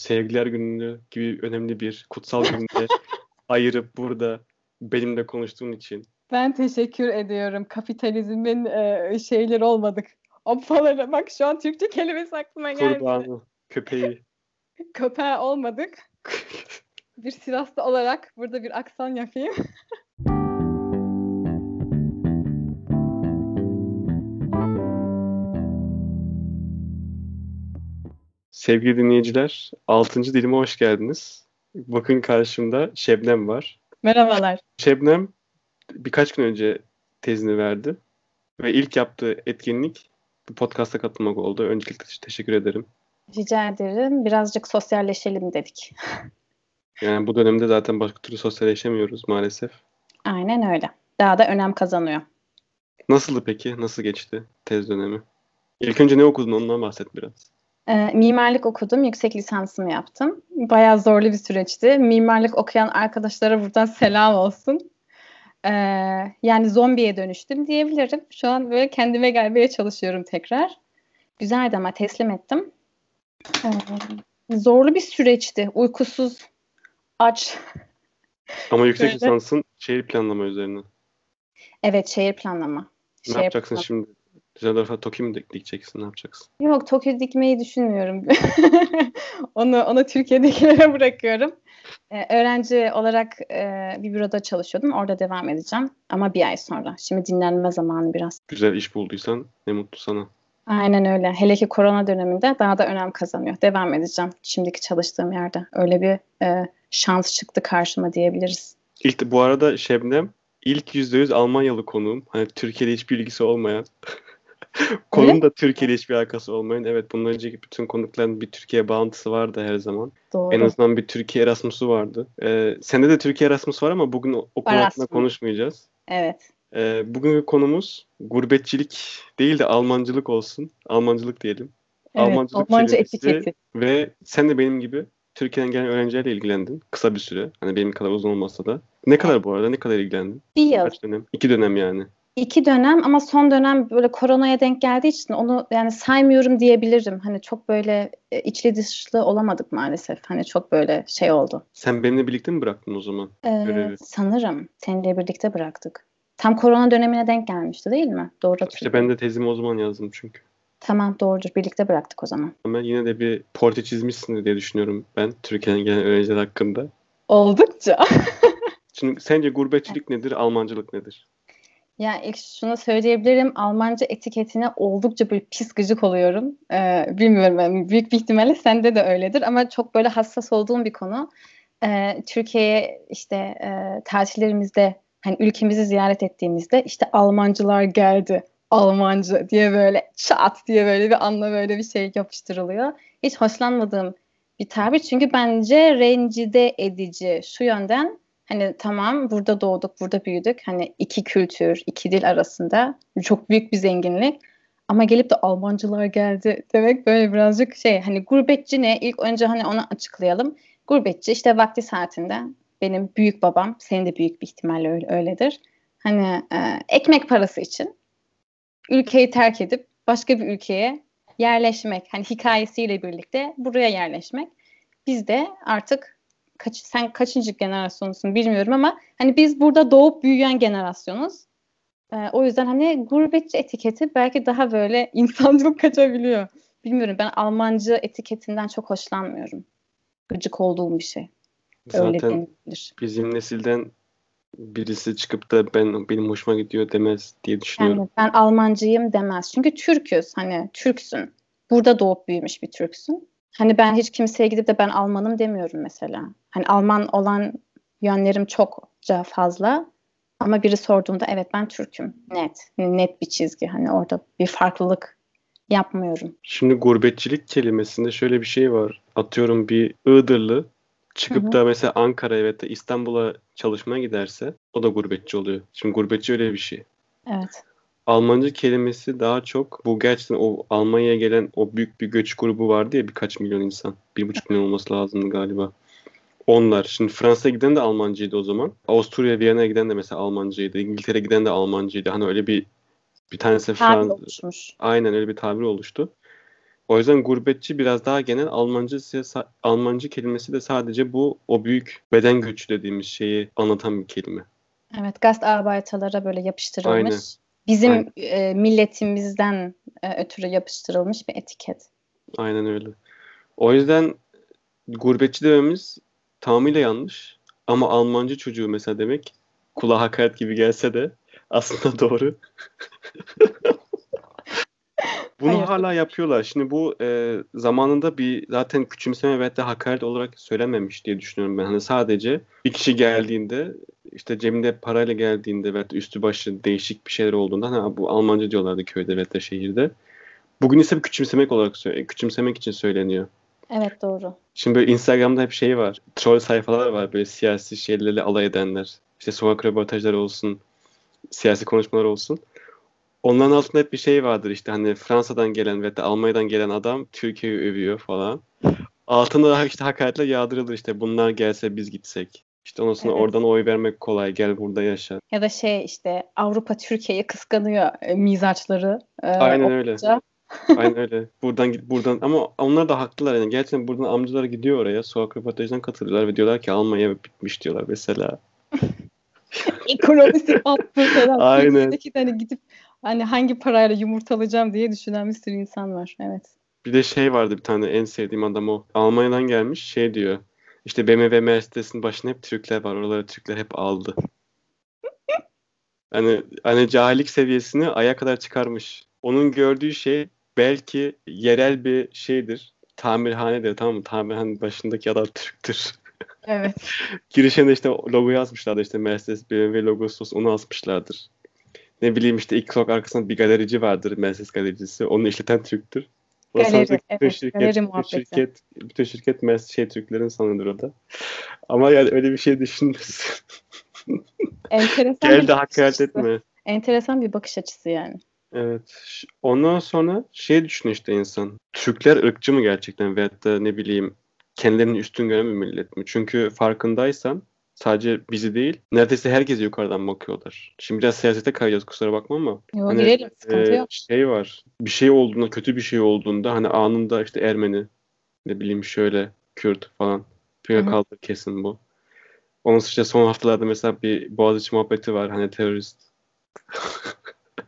sevgiler gününü gibi önemli bir kutsal günde ayırıp burada benimle konuştuğun için. Ben teşekkür ediyorum. Kapitalizmin e, şeyleri olmadık. Apaları bak şu an Türkçe kelimesi aklıma geldi. Kurbanı, köpeği. Köpeği olmadık. bir Sivaslı olarak burada bir aksan yapayım. Sevgili dinleyiciler, 6. dilime hoş geldiniz. Bakın karşımda Şebnem var. Merhabalar. Şebnem birkaç gün önce tezini verdi. Ve ilk yaptığı etkinlik bu podcast'a katılmak oldu. Öncelikle teşekkür ederim. Rica ederim. Birazcık sosyalleşelim dedik. Yani bu dönemde zaten başka türlü sosyalleşemiyoruz maalesef. Aynen öyle. Daha da önem kazanıyor. Nasıldı peki? Nasıl geçti tez dönemi? İlk önce ne okudun ondan bahset biraz. E, mimarlık okudum. Yüksek lisansımı yaptım. Bayağı zorlu bir süreçti. Mimarlık okuyan arkadaşlara buradan selam olsun. E, yani zombiye dönüştüm diyebilirim. Şu an böyle kendime gelmeye çalışıyorum tekrar. Güzeldi ama teslim ettim. E, zorlu bir süreçti. Uykusuz, aç. Ama yüksek böyle. lisansın şehir planlama üzerine. Evet şehir planlama. Ne şehir yapacaksın planlama. şimdi? Düsseldorf'a Tokyo mu dikeceksin? Ne yapacaksın? Yok Tokyo dikmeyi düşünmüyorum. onu onu Türkiye'dekilere bırakıyorum. Ee, öğrenci olarak e, bir büroda çalışıyordum. Orada devam edeceğim. Ama bir ay sonra. Şimdi dinlenme zamanı biraz. Güzel iş bulduysan ne mutlu sana. Aynen öyle. Hele ki korona döneminde daha da önem kazanıyor. Devam edeceğim şimdiki çalıştığım yerde. Öyle bir e, şans çıktı karşıma diyebiliriz. İlk bu arada Şebnem ilk %100 Almanyalı konuğum. Hani Türkiye'de hiçbir ilgisi olmayan. Konum da Türkiye ile hiçbir alakası olmayan. Evet bundan önceki bütün konukların bir Türkiye bağıntısı vardı her zaman. Doğru. En azından bir Türkiye Erasmus'u vardı. Ee, sende de Türkiye Erasmus var ama bugün o konu hakkında konuşmayacağız. Evet. Ee, bugünkü konumuz gurbetçilik değil de Almancılık olsun. Almancılık diyelim. Evet, Almancılık Almanca etiketi. Ve sen de benim gibi Türkiye'den gelen öğrencilerle ilgilendin. Kısa bir süre. Hani benim kadar uzun olmasa da. Ne kadar bu arada? Ne kadar ilgilendin? Bir yıl. Kaç dönem? İki dönem yani. İki dönem ama son dönem böyle koronaya denk geldiği için onu yani saymıyorum diyebilirim. Hani çok böyle e, içli dışlı olamadık maalesef. Hani çok böyle şey oldu. Sen benimle birlikte mi bıraktın o zaman ee, görevi? Sanırım. Seninle birlikte bıraktık. Tam korona dönemine denk gelmişti değil mi? Doğru İşte ben de tezimi o zaman yazdım çünkü. Tamam doğrudur. Birlikte bıraktık o zaman. Ben yine de bir portre çizmişsin diye düşünüyorum ben Türkiye'den gelen öğrenciler hakkında. Oldukça. Şimdi sence gurbetçilik nedir, Almancılık nedir? Ya ilk şunu söyleyebilirim. Almanca etiketine oldukça bir pis gıcık oluyorum. Ee, bilmiyorum yani büyük bir ihtimalle sende de öyledir ama çok böyle hassas olduğum bir konu. Ee, Türkiye'ye işte e, tatillerimizde hani ülkemizi ziyaret ettiğimizde işte Almancılar geldi. Almancı diye böyle çat diye böyle bir anla böyle bir şey yapıştırılıyor. Hiç hoşlanmadığım bir tabir çünkü bence rencide edici şu yönden Hani tamam burada doğduk, burada büyüdük. Hani iki kültür, iki dil arasında çok büyük bir zenginlik. Ama gelip de Almancılar geldi demek böyle birazcık şey hani gurbetçi ne? İlk önce hani onu açıklayalım. Gurbetçi işte vakti saatinde benim büyük babam, senin de büyük bir ihtimalle öyle, öyledir. Hani e, ekmek parası için ülkeyi terk edip başka bir ülkeye yerleşmek. Hani hikayesiyle birlikte buraya yerleşmek. Biz de artık kaç, sen kaçıncı generasyonsun bilmiyorum ama hani biz burada doğup büyüyen generasyonuz. Ee, o yüzden hani gurbetçi etiketi belki daha böyle insancılık kaçabiliyor. Bilmiyorum ben Almancı etiketinden çok hoşlanmıyorum. Gıcık olduğum bir şey. Zaten Öyle denilir. bizim nesilden birisi çıkıp da ben benim hoşuma gidiyor demez diye düşünüyorum. Yani ben Almancıyım demez. Çünkü Türküz. Hani Türksün. Burada doğup büyümüş bir Türksün. Hani ben hiç kimseye gidip de ben Almanım demiyorum mesela. Hani Alman olan yönlerim çokça fazla. Ama biri sorduğunda evet ben Türk'üm. Net. Net bir çizgi. Hani orada bir farklılık yapmıyorum. Şimdi gurbetçilik kelimesinde şöyle bir şey var. Atıyorum bir Iğdırlı çıkıp Hı-hı. da mesela Ankara'ya ve İstanbul'a çalışmaya giderse o da gurbetçi oluyor. Şimdi gurbetçi öyle bir şey. Evet. Almanca kelimesi daha çok bu gerçekten o Almanya'ya gelen o büyük bir göç grubu vardı ya birkaç milyon insan. Bir buçuk milyon olması lazımdı galiba. Onlar. Şimdi Fransa'ya giden de Almancıydı o zaman. Avusturya, Viyana'ya giden de mesela Almancıydı. İngiltere'ye giden de Almancıydı. Hani öyle bir bir tanesi Fransız. Aynen öyle bir tabir oluştu. O yüzden gurbetçi biraz daha genel Almancı Almancı kelimesi de sadece bu o büyük beden göçü dediğimiz şeyi anlatan bir kelime. Evet, Gastarbeiter'lara böyle yapıştırılmış. Aynen. Bizim Aynen. E, milletimizden e, ötürü yapıştırılmış bir etiket. Aynen öyle. O yüzden gurbetçi dememiz tamamıyla yanlış. Ama Almancı çocuğu mesela demek kulağa hakaret gibi gelse de aslında doğru. Bunu Hayır. hala yapıyorlar. Şimdi bu e, zamanında bir zaten küçümseme ve de hakaret olarak söylememiş diye düşünüyorum ben. Hani sadece bir kişi geldiğinde işte cebinde parayla geldiğinde ve üstü başı değişik bir şeyler olduğunda hani bu Almanca diyorlardı köyde ve de şehirde. Bugün ise bir küçümsemek olarak küçümsemek için söyleniyor. Evet doğru. Şimdi böyle Instagram'da hep şey var. Troll sayfalar var böyle siyasi şeylerle alay edenler. İşte sokak röportajları olsun, siyasi konuşmalar olsun. Onların altında hep bir şey vardır işte hani Fransa'dan gelen ve de Almanya'dan gelen adam Türkiye'yi övüyor falan. Altında da işte hakaretler yağdırılır işte bunlar gelse biz gitsek. İşte ondan sonra evet. oradan oy vermek kolay gel burada yaşa. Ya da şey işte Avrupa Türkiye'yi kıskanıyor e, mizaçları. E, Aynen öyle. Aynen öyle. Buradan git buradan ama onlar da haklılar yani. Gerçekten buradan amcalar gidiyor oraya. Sokak röportajından katılıyorlar ve diyorlar ki Almanya bitmiş diyorlar mesela. Ekonomisi battı falan. Aynen. Hani gidip hani hangi parayla yumurta alacağım diye düşünen bir sürü insan var. Evet. Bir de şey vardı bir tane en sevdiğim adam o. Almanya'dan gelmiş şey diyor. İşte BMW Mercedes'in başında hep Türkler var. Oraları Türkler hep aldı. hani hani cahillik seviyesini aya kadar çıkarmış. Onun gördüğü şey belki yerel bir şeydir. Tamirhanedir tamam mı? Tamirhanenin başındaki adam Türktür. Evet. Girişinde işte logo yazmışlardı işte Mercedes BMW logosu onu asmışlardır. Ne bileyim işte ilk sokak arkasında bir galerici vardır Mercedes galericisi. Onu işleten Türktür. Galeri, evet, bütün şirket, galeri bütün şirket, bütün şirket Mercedes şey Türklerin sanıdır o da. Ama yani öyle bir şey düşünmesin. Enteresan Gel de hakaret etme. Enteresan bir bakış açısı yani. Evet. Ondan sonra şey düşün işte insan. Türkler ırkçı mı gerçekten veyahut da ne bileyim kendilerini üstün gören bir millet mi? Çünkü farkındaysan sadece bizi değil neredeyse herkese yukarıdan bakıyorlar. Şimdi biraz siyasete kayacağız kusura bakma ama. Yo, hani, girelim sıkıntı e, yok. Şey var bir şey olduğunda kötü bir şey olduğunda hani anında işte Ermeni ne bileyim şöyle Kürt falan kaldı kesin bu. Onun işte son haftalarda mesela bir Boğaziçi muhabbeti var hani terörist.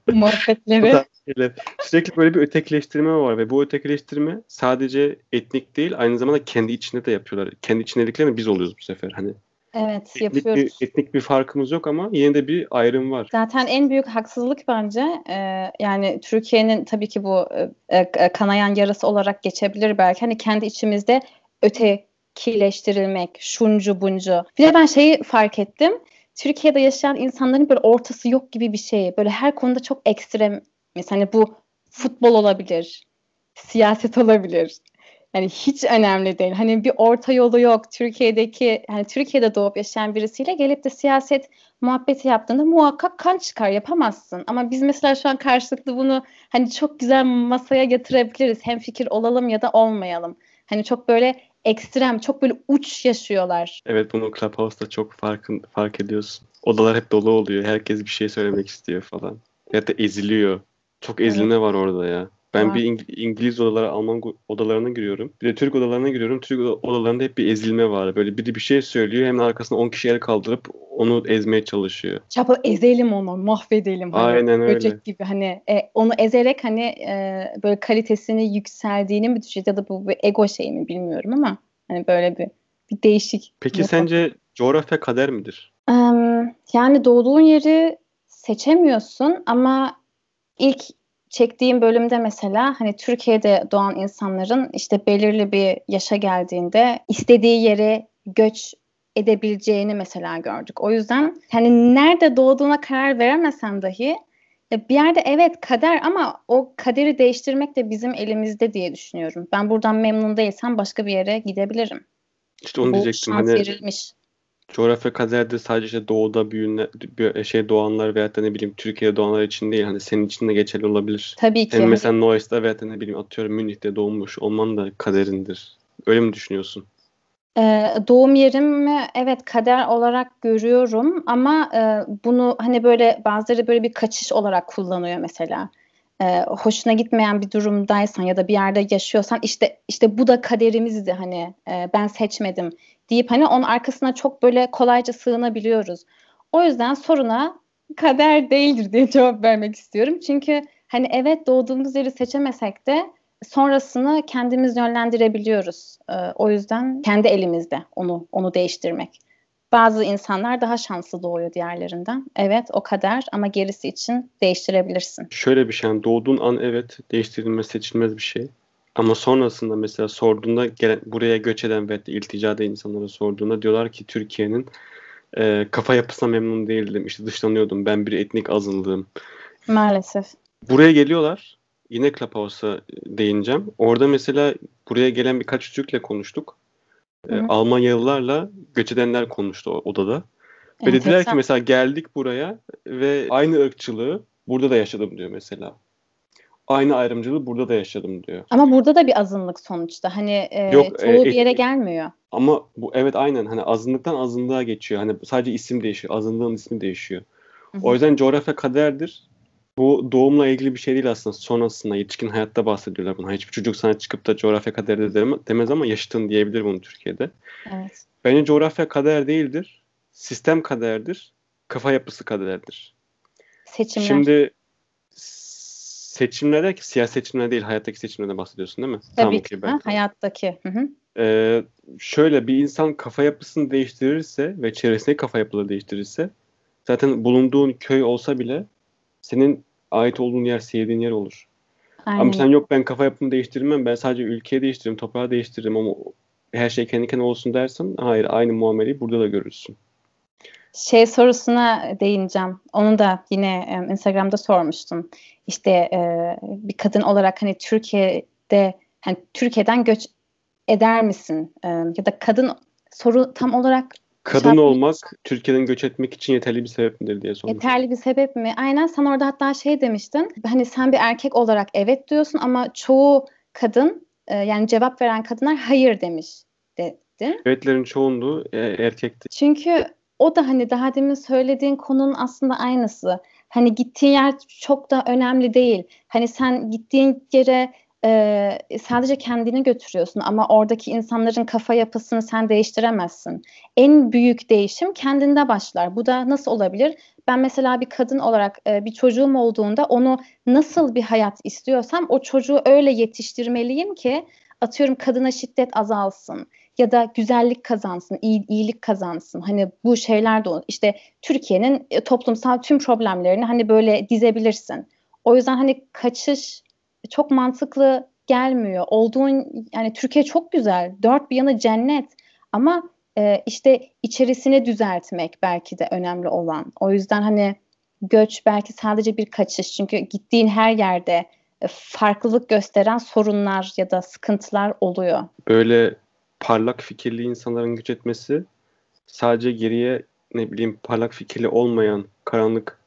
Muhabbetleri. Sürekli böyle bir ötekileştirme var ve bu ötekileştirme sadece etnik değil aynı zamanda kendi içinde de yapıyorlar. Kendi içindeliklerini biz oluyoruz bu sefer. Hani Evet etnik yapıyoruz. Bir, etnik bir farkımız yok ama yine de bir ayrım var. Zaten en büyük haksızlık bence e, yani Türkiye'nin tabii ki bu e, e, kanayan yarası olarak geçebilir belki. Hani kendi içimizde ötekileştirilmek, şuncu buncu. Bir de ben şeyi fark ettim. Türkiye'de yaşayan insanların böyle ortası yok gibi bir şey. Böyle her konuda çok ekstrem. Mesela hani bu futbol olabilir, siyaset olabilir. Yani hiç önemli değil. Hani bir orta yolu yok. Türkiye'deki hani Türkiye'de doğup yaşayan birisiyle gelip de siyaset muhabbeti yaptığında muhakkak kan çıkar yapamazsın. Ama biz mesela şu an karşılıklı bunu hani çok güzel masaya getirebiliriz. Hem fikir olalım ya da olmayalım. Hani çok böyle ekstrem, çok böyle uç yaşıyorlar. Evet bunu Clubhouse'da çok farkın, fark ediyorsun. Odalar hep dolu oluyor. Herkes bir şey söylemek istiyor falan. Da eziliyor. Çok ezilme evet. var orada ya. Ben var. bir İng- İngiliz odalara, Alman odalarına giriyorum. Bir de Türk odalarına giriyorum. Türk odalarında hep bir ezilme var. Böyle biri bir şey söylüyor. Hemen arkasına 10 kişi el kaldırıp onu ezmeye çalışıyor. Çapa ezelim onu, mahvedelim. Hani, Aynen öyle. Böcek gibi hani e, onu ezerek hani e, böyle kalitesini yükseldiğini mi düşünüyoruz ya da bu bir ego şey mi bilmiyorum ama hani böyle bir, bir değişik. Peki mesela. sence coğrafya kader midir? Um, yani doğduğun yeri seçemiyorsun ama ilk çektiğim bölümde mesela hani Türkiye'de doğan insanların işte belirli bir yaşa geldiğinde istediği yere göç edebileceğini mesela gördük. O yüzden hani nerede doğduğuna karar veremesen dahi bir yerde evet kader ama o kaderi değiştirmek de bizim elimizde diye düşünüyorum. Ben buradan memnun değilsem başka bir yere gidebilirim. İşte onu Bu diyecektim. Hani verilmiş coğrafya kaderde sadece doğuda büyüne, şey doğanlar veya da ne bileyim Türkiye'de doğanlar için değil hani senin için de geçerli olabilir. Tabii ki. Yani mesela Noyes'ta veya da ne bileyim atıyorum Münih'te doğmuş olman da kaderindir. Öyle mi düşünüyorsun? Ee, doğum yerimi evet kader olarak görüyorum ama e, bunu hani böyle bazıları böyle bir kaçış olarak kullanıyor mesela. e, hoşuna gitmeyen bir durumdaysan ya da bir yerde yaşıyorsan işte işte bu da kaderimizdi hani e, ben seçmedim deyip hani onun arkasına çok böyle kolayca sığınabiliyoruz. O yüzden soruna kader değildir diye cevap vermek istiyorum. Çünkü hani evet doğduğumuz yeri seçemesek de sonrasını kendimiz yönlendirebiliyoruz. E, o yüzden kendi elimizde onu onu değiştirmek. Bazı insanlar daha şanslı doğuyor diğerlerinden. Evet o kadar ama gerisi için değiştirebilirsin. Şöyle bir şey yani doğduğun an evet değiştirilmez seçilmez bir şey. Ama sonrasında mesela sorduğunda gelen, buraya göç eden ve iltica eden insanlara sorduğunda diyorlar ki Türkiye'nin e, kafa yapısına memnun değildim. İşte dışlanıyordum. Ben bir etnik azınlığım. Maalesef. Buraya geliyorlar. Yine Clubhouse'a değineceğim. Orada mesela buraya gelen birkaç çocukla konuştuk. E, Almanyalılarla göç edenler konuştu odada. Ve evet, dediler ki mesela geldik buraya ve aynı ırkçılığı burada da yaşadım diyor mesela. Aynı ayrımcılığı burada da yaşadım diyor. Ama burada da bir azınlık sonuçta. Hani e, Yok, çoğu e, bir yere gelmiyor. Ama bu evet aynen hani azınlıktan azınlığa geçiyor. Hani sadece isim değişiyor. Azınlığın ismi değişiyor. Hı-hı. O yüzden coğrafya kaderdir. Bu doğumla ilgili bir şey değil aslında. Sonrasında yetişkin hayatta bahsediyorlar bunu. Hiçbir çocuk sana çıkıp da coğrafya kaderi demez ama yaşıtın diyebilir bunu Türkiye'de. Evet. Bence coğrafya kader değildir. Sistem kaderdir. Kafa yapısı kaderdir. Seçimler. Şimdi seçimlerde siyasi seçimler değil hayattaki seçimlerden bahsediyorsun değil mi? Tabii tamam, ki. Ha, hayattaki. Hı hı. Ee, şöyle bir insan kafa yapısını değiştirirse ve çevresindeki kafa yapıları değiştirirse zaten bulunduğun köy olsa bile senin ait olduğun yer sevdiğin yer olur. Aynen. Ama sen yok ben kafa yapımı değiştirmem ben sadece ülkeyi değiştiririm toprağı değiştiririm ama her şey kendi kendine olsun dersen hayır aynı muameleyi burada da görürsün. Şey sorusuna değineceğim. Onu da yine Instagram'da sormuştum. İşte e, bir kadın olarak hani Türkiye'de hani Türkiye'den göç eder misin? E, ya da kadın soru tam olarak Kadın olmak Türkiye'den göç etmek için yeterli bir sebep midir diye sormuş. Yeterli bir sebep mi? Aynen sen orada hatta şey demiştin. Hani sen bir erkek olarak evet diyorsun ama çoğu kadın e, yani cevap veren kadınlar hayır demiş dedin. Evetlerin çoğunluğu e, erkekti. Çünkü o da hani daha demin söylediğin konunun aslında aynısı. Hani gittiğin yer çok da önemli değil. Hani sen gittiğin yere e, sadece kendini götürüyorsun ama oradaki insanların kafa yapısını sen değiştiremezsin. En büyük değişim kendinde başlar. Bu da nasıl olabilir? Ben mesela bir kadın olarak e, bir çocuğum olduğunda onu nasıl bir hayat istiyorsam o çocuğu öyle yetiştirmeliyim ki atıyorum kadına şiddet azalsın ya da güzellik kazansın, iyi, iyilik kazansın. Hani bu şeyler de işte Türkiye'nin e, toplumsal tüm problemlerini hani böyle dizebilirsin. O yüzden hani kaçış çok mantıklı gelmiyor. Olduğun yani Türkiye çok güzel. Dört bir yanı cennet. Ama e, işte içerisini düzeltmek belki de önemli olan. O yüzden hani göç belki sadece bir kaçış. Çünkü gittiğin her yerde e, farklılık gösteren sorunlar ya da sıkıntılar oluyor. Böyle parlak fikirli insanların göç etmesi sadece geriye ne bileyim parlak fikirli olmayan karanlık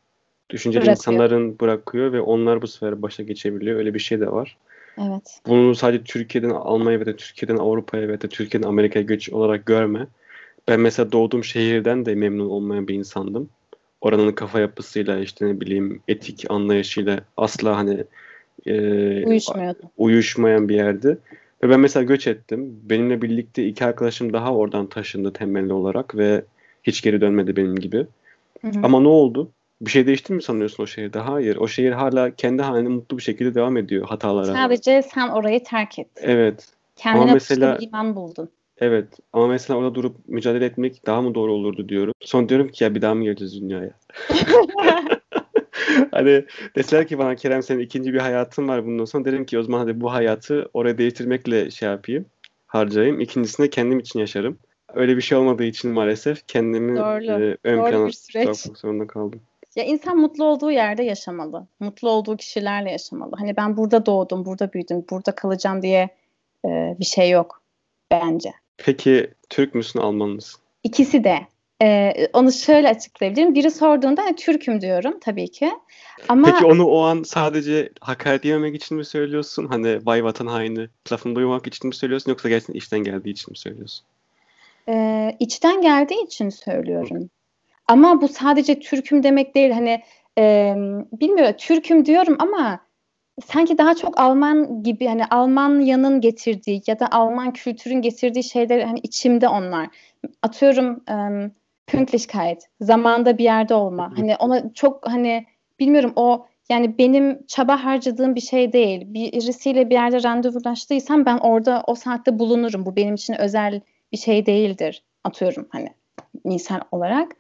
düşünceli Bırakıyor. insanların bırakıyor ve onlar bu sefer başa geçebiliyor. Öyle bir şey de var. Evet. Bunu sadece Türkiye'den Almanya ve de Türkiye'den Avrupa'ya ve de Türkiye'den Amerika'ya göç olarak görme. Ben mesela doğduğum şehirden de memnun olmayan bir insandım. Oranın kafa yapısıyla işte ne bileyim etik anlayışıyla asla hani e, uyuşmayan bir yerdi. Ve ben mesela göç ettim. Benimle birlikte iki arkadaşım daha oradan taşındı temelli olarak ve hiç geri dönmedi benim gibi. Hı hı. Ama ne oldu? Bir şey değişti mi sanıyorsun o şehirde? Hayır. O şehir hala kendi haline mutlu bir şekilde devam ediyor hatalara. Sadece sen orayı terk ettin. Evet. Kendine ama mesela, iman buldun. Evet. Ama mesela orada durup mücadele etmek daha mı doğru olurdu diyorum. Son diyorum ki ya bir daha mı geleceğiz dünyaya? hani deseler ki bana Kerem senin ikinci bir hayatın var bundan sonra derim ki o zaman hadi bu hayatı oraya değiştirmekle şey yapayım harcayayım. İkincisinde kendim için yaşarım. Öyle bir şey olmadığı için maalesef kendimi e, ön plana tutmak zorunda kaldım. Ya insan mutlu olduğu yerde yaşamalı. Mutlu olduğu kişilerle yaşamalı. Hani ben burada doğdum, burada büyüdüm, burada kalacağım diye e, bir şey yok bence. Peki Türk müsün, Alman mısın? İkisi de. Ee, onu şöyle açıklayabilirim. Biri sorduğunda hani, Türk'üm diyorum tabii ki. Ama Peki onu o an sadece hakaret yememek için mi söylüyorsun? Hani vay vatan haini lafını duymak için mi söylüyorsun yoksa gerçekten içten geldiği için mi söylüyorsun? e, içten geldiği için söylüyorum. Ama bu sadece Türk'üm demek değil. Hani e, bilmiyorum Türk'üm diyorum ama sanki daha çok Alman gibi hani Almanya'nın getirdiği ya da Alman kültürün getirdiği şeyler hani içimde onlar. Atıyorum um, Pünktlichkeit, zamanda bir yerde olma. Hani ona çok hani bilmiyorum o yani benim çaba harcadığım bir şey değil. Birisiyle bir yerde randevulaştıysam ben orada o saatte bulunurum. Bu benim için özel bir şey değildir. Atıyorum hani misal olarak.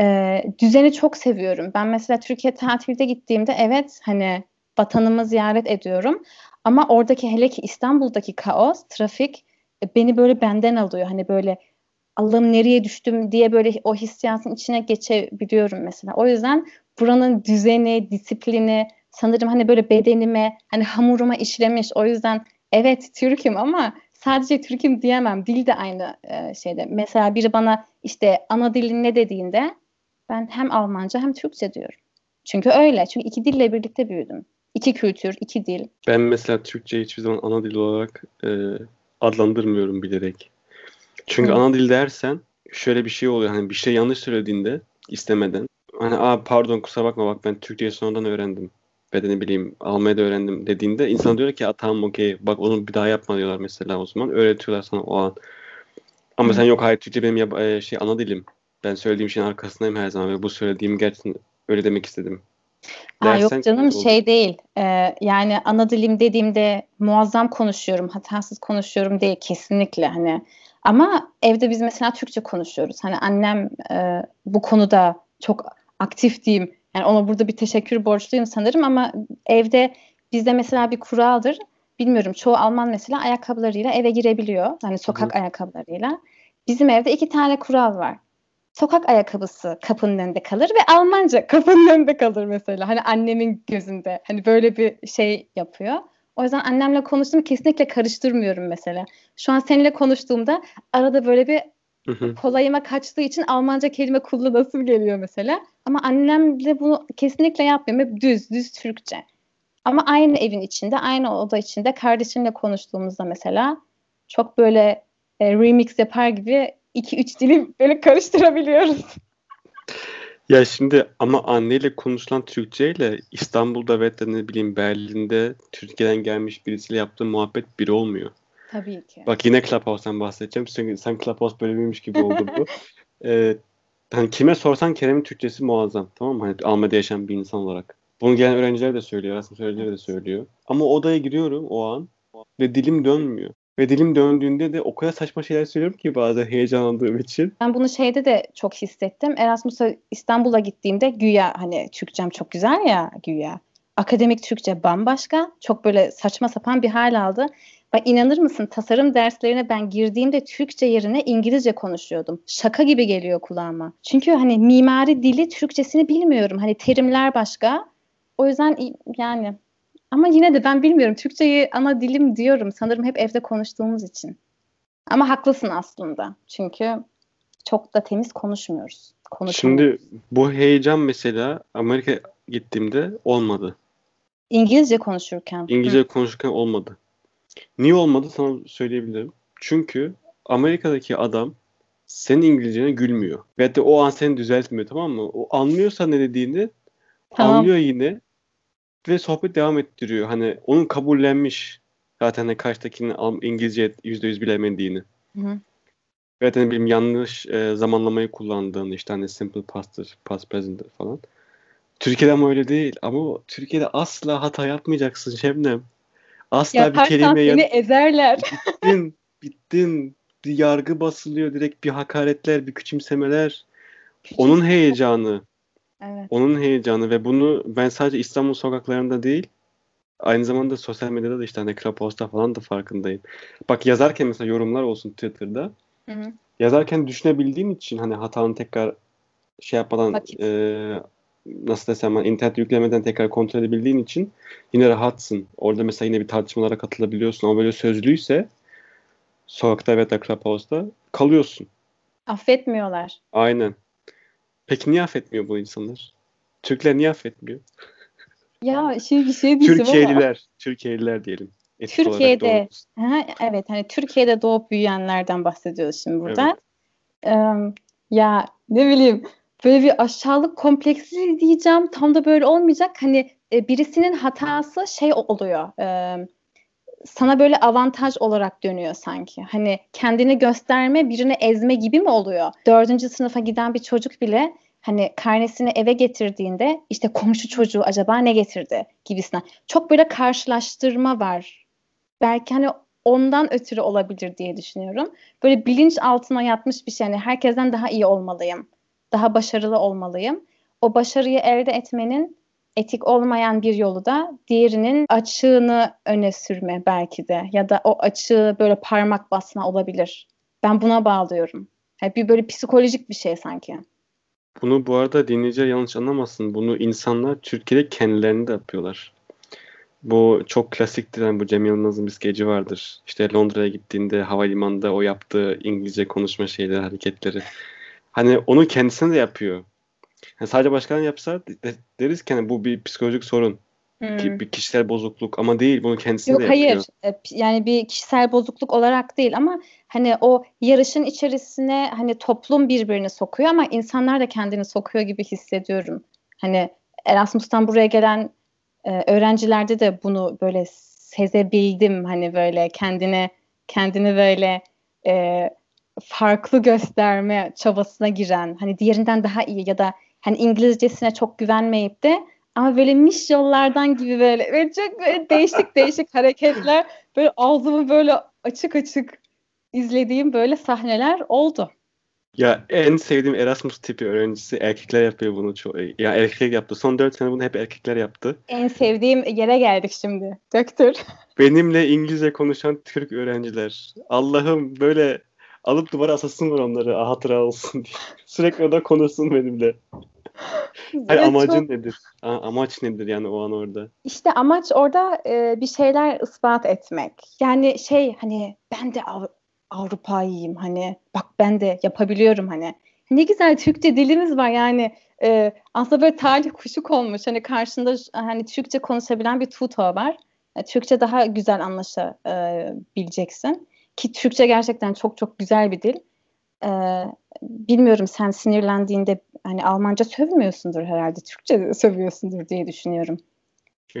Ee, düzeni çok seviyorum. Ben mesela Türkiye tatilde gittiğimde evet hani vatanımı ziyaret ediyorum. Ama oradaki hele ki İstanbul'daki kaos, trafik e, beni böyle benden alıyor. Hani böyle Allah'ım nereye düştüm diye böyle o hissiyatın içine geçebiliyorum mesela. O yüzden buranın düzeni, disiplini sanırım hani böyle bedenime, hani hamuruma işlemiş. O yüzden evet Türk'üm ama sadece Türk'üm diyemem. Dil de aynı e, şeyde. Mesela biri bana işte ana dilin ne dediğinde ben hem Almanca hem Türkçe diyorum. Çünkü öyle. Çünkü iki dille birlikte büyüdüm. İki kültür, iki dil. Ben mesela Türkçe hiçbir zaman ana dil olarak e, adlandırmıyorum bilerek. Çünkü Hı. ana dil dersen şöyle bir şey oluyor. Hani bir şey yanlış söylediğinde istemeden hani Aa, pardon kusura bakma bak ben Türkçeyi sonradan öğrendim. Ve de ne bileyim Almanya'da öğrendim dediğinde insan diyor ki tamam okey bak onu bir daha yapma diyorlar mesela o zaman. Öğretiyorlar sana o an. Ama Hı. sen yok hayır Türkçe benim yap- e, şey ana dilim. Ben söylediğim şeyin arkasındayım her zaman ve bu söylediğim gerçekten öyle demek istedim. Aa, yok canım olur. şey değil. Ee, yani ana dilim dediğimde muazzam konuşuyorum, hatasız konuşuyorum değil kesinlikle hani. Ama evde biz mesela Türkçe konuşuyoruz. Hani annem e, bu konuda çok aktif diyeyim. Yani ona burada bir teşekkür borçluyum sanırım ama evde bizde mesela bir kuraldır. Bilmiyorum çoğu Alman mesela ayakkabılarıyla eve girebiliyor. Hani sokak Hı. ayakkabılarıyla. Bizim evde iki tane kural var sokak ayakkabısı kapının önünde kalır ve Almanca kapının önünde kalır mesela. Hani annemin gözünde. Hani böyle bir şey yapıyor. O yüzden annemle konuştuğumu kesinlikle karıştırmıyorum mesela. Şu an seninle konuştuğumda arada böyle bir kolayıma kaçtığı için Almanca kelime kullanasım geliyor mesela. Ama annemle bunu kesinlikle yapmıyorum. Hep düz, düz Türkçe. Ama aynı evin içinde, aynı oda içinde kardeşimle konuştuğumuzda mesela çok böyle e, remix yapar gibi iki üç dili böyle karıştırabiliyoruz. Ya şimdi ama anneyle konuşulan Türkçe ile İstanbul'da ve de ne bileyim Berlin'de Türkiye'den gelmiş birisiyle yaptığı muhabbet bir olmuyor. Tabii ki. Bak yine Clubhouse'dan bahsedeceğim. Çünkü sen Clubhouse bölümüymüş gibi oldu bu. ee, hani kime sorsan Kerem'in Türkçesi muazzam. Tamam mı? Hani Almanya'da yaşayan bir insan olarak. Bunu gelen öğrenciler de söylüyor. Erasmus öğrenciler de söylüyor. Ama odaya giriyorum o an ve dilim dönmüyor. Ve dilim döndüğünde de o kadar saçma şeyler söylüyorum ki bazen heyecanlandığım için. Ben bunu şeyde de çok hissettim. Erasmus'a İstanbul'a gittiğimde güya hani Türkçem çok güzel ya güya. Akademik Türkçe bambaşka. Çok böyle saçma sapan bir hal aldı. Bak inanır mısın tasarım derslerine ben girdiğimde Türkçe yerine İngilizce konuşuyordum. Şaka gibi geliyor kulağıma. Çünkü hani mimari dili Türkçesini bilmiyorum. Hani terimler başka. O yüzden yani ama yine de ben bilmiyorum. Türkçeyi ana dilim diyorum. Sanırım hep evde konuştuğumuz için. Ama haklısın aslında. Çünkü çok da temiz konuşmuyoruz. Şimdi bu heyecan mesela Amerika gittiğimde olmadı. İngilizce konuşurken. İngilizce Hı. konuşurken olmadı. Niye olmadı sana söyleyebilirim. Çünkü Amerika'daki adam senin İngilizcene gülmüyor. Ve de o an seni düzeltmiyor tamam mı? O anlıyorsa ne dediğini tamam. anlıyor yine ve sohbet devam ettiriyor. Hani onun kabullenmiş zaten de karşıdakinin İngilizce %100 bilemediğini. Hı. Ve hani benim yanlış e, zamanlamayı kullandığını işte hani simple past'tır, past present'tir falan. Türkiye'de ama öyle değil. Ama Türkiye'de asla hata yapmayacaksın Şebnem. Asla Yaparsan bir kelime seni ezerler. Bittin, bittin. Bir yargı basılıyor direkt bir hakaretler, bir küçümsemeler. Onun heyecanı. Evet. Onun heyecanı ve bunu ben sadece İstanbul sokaklarında değil aynı zamanda sosyal medyada da işte hani Clubhouse'da falan da farkındayım. Bak yazarken mesela yorumlar olsun Twitter'da. Hı hı. Yazarken düşünebildiğin için hani hatanı tekrar şey yapmadan e, nasıl desem ben internet yüklemeden tekrar kontrol edebildiğin için yine rahatsın. Orada mesela yine bir tartışmalara katılabiliyorsun. Ama böyle sözlüyse sokakta ve da Clubhouse'da kalıyorsun. Affetmiyorlar. Aynen. Peki niye affetmiyor bu insanlar? Türkler niye affetmiyor? Ya şey bir şey diyeceğim Türkiye'liler, ama. Türkiye'liler diyelim. Türkiye'de, ha, evet hani Türkiye'de doğup büyüyenlerden bahsediyoruz şimdi burada. Evet. Ee, ya ne bileyim böyle bir aşağılık kompleksi diyeceğim tam da böyle olmayacak. Hani e, birisinin hatası şey oluyor. E, sana böyle avantaj olarak dönüyor sanki. Hani kendini gösterme, birini ezme gibi mi oluyor? Dördüncü sınıfa giden bir çocuk bile hani karnesini eve getirdiğinde işte komşu çocuğu acaba ne getirdi gibisinden. Çok böyle karşılaştırma var. Belki hani ondan ötürü olabilir diye düşünüyorum. Böyle bilinç altına yatmış bir şey. Yani herkesten daha iyi olmalıyım. Daha başarılı olmalıyım. O başarıyı elde etmenin etik olmayan bir yolu da diğerinin açığını öne sürme belki de ya da o açığı böyle parmak basma olabilir. Ben buna bağlıyorum. Hep bir böyle psikolojik bir şey sanki. Bunu bu arada dinleyiciler yanlış anlamasın. Bunu insanlar Türkiye'de kendilerini de yapıyorlar. Bu çok klasiktir. Yani bu Cem Yılmaz'ın bir skeci vardır. İşte Londra'ya gittiğinde havalimanında o yaptığı İngilizce konuşma şeyleri, hareketleri. Hani onu kendisine de yapıyor. Yani sadece başkan yapsa de, deriz ki hani bu bir psikolojik sorun. Hmm. Bir kişisel bozukluk ama değil bunu kendisi Yok, de yapıyor. Yok hayır yani bir kişisel bozukluk olarak değil ama hani o yarışın içerisine hani toplum birbirini sokuyor ama insanlar da kendini sokuyor gibi hissediyorum. Hani Erasmus'tan buraya gelen e, öğrencilerde de bunu böyle sezebildim hani böyle kendine kendini böyle e, farklı gösterme çabasına giren hani diğerinden daha iyi ya da hani İngilizcesine çok güvenmeyip de ama böyle miş yollardan gibi böyle, böyle çok böyle değişik değişik hareketler böyle ağzımı böyle açık açık izlediğim böyle sahneler oldu. Ya en sevdiğim Erasmus tipi öğrencisi erkekler yapıyor bunu çok. Ya erkekler yaptı. Son 4 sene bunu hep erkekler yaptı. En sevdiğim yere geldik şimdi. Döktür. Benimle İngilizce konuşan Türk öğrenciler. Allah'ım böyle alıp duvara asasın var onları hatıra olsun diye. Sürekli o da konuşsun benimle. Hayır, amacın çok... nedir? A- amaç nedir yani o an orada? İşte amaç orada e, bir şeyler ispat etmek. Yani şey hani ben de Av- Avrupa'yım hani bak ben de yapabiliyorum hani. Ne güzel Türkçe dilimiz var yani. E, aslında böyle talih kuşuk olmuş. Hani karşında hani Türkçe konuşabilen bir tuto var. E, Türkçe daha güzel anlaşabileceksin. Ki Türkçe gerçekten çok çok güzel bir dil. Ee, bilmiyorum sen sinirlendiğinde hani Almanca sövmüyorsundur herhalde. Türkçe sövüyorsundur diye düşünüyorum.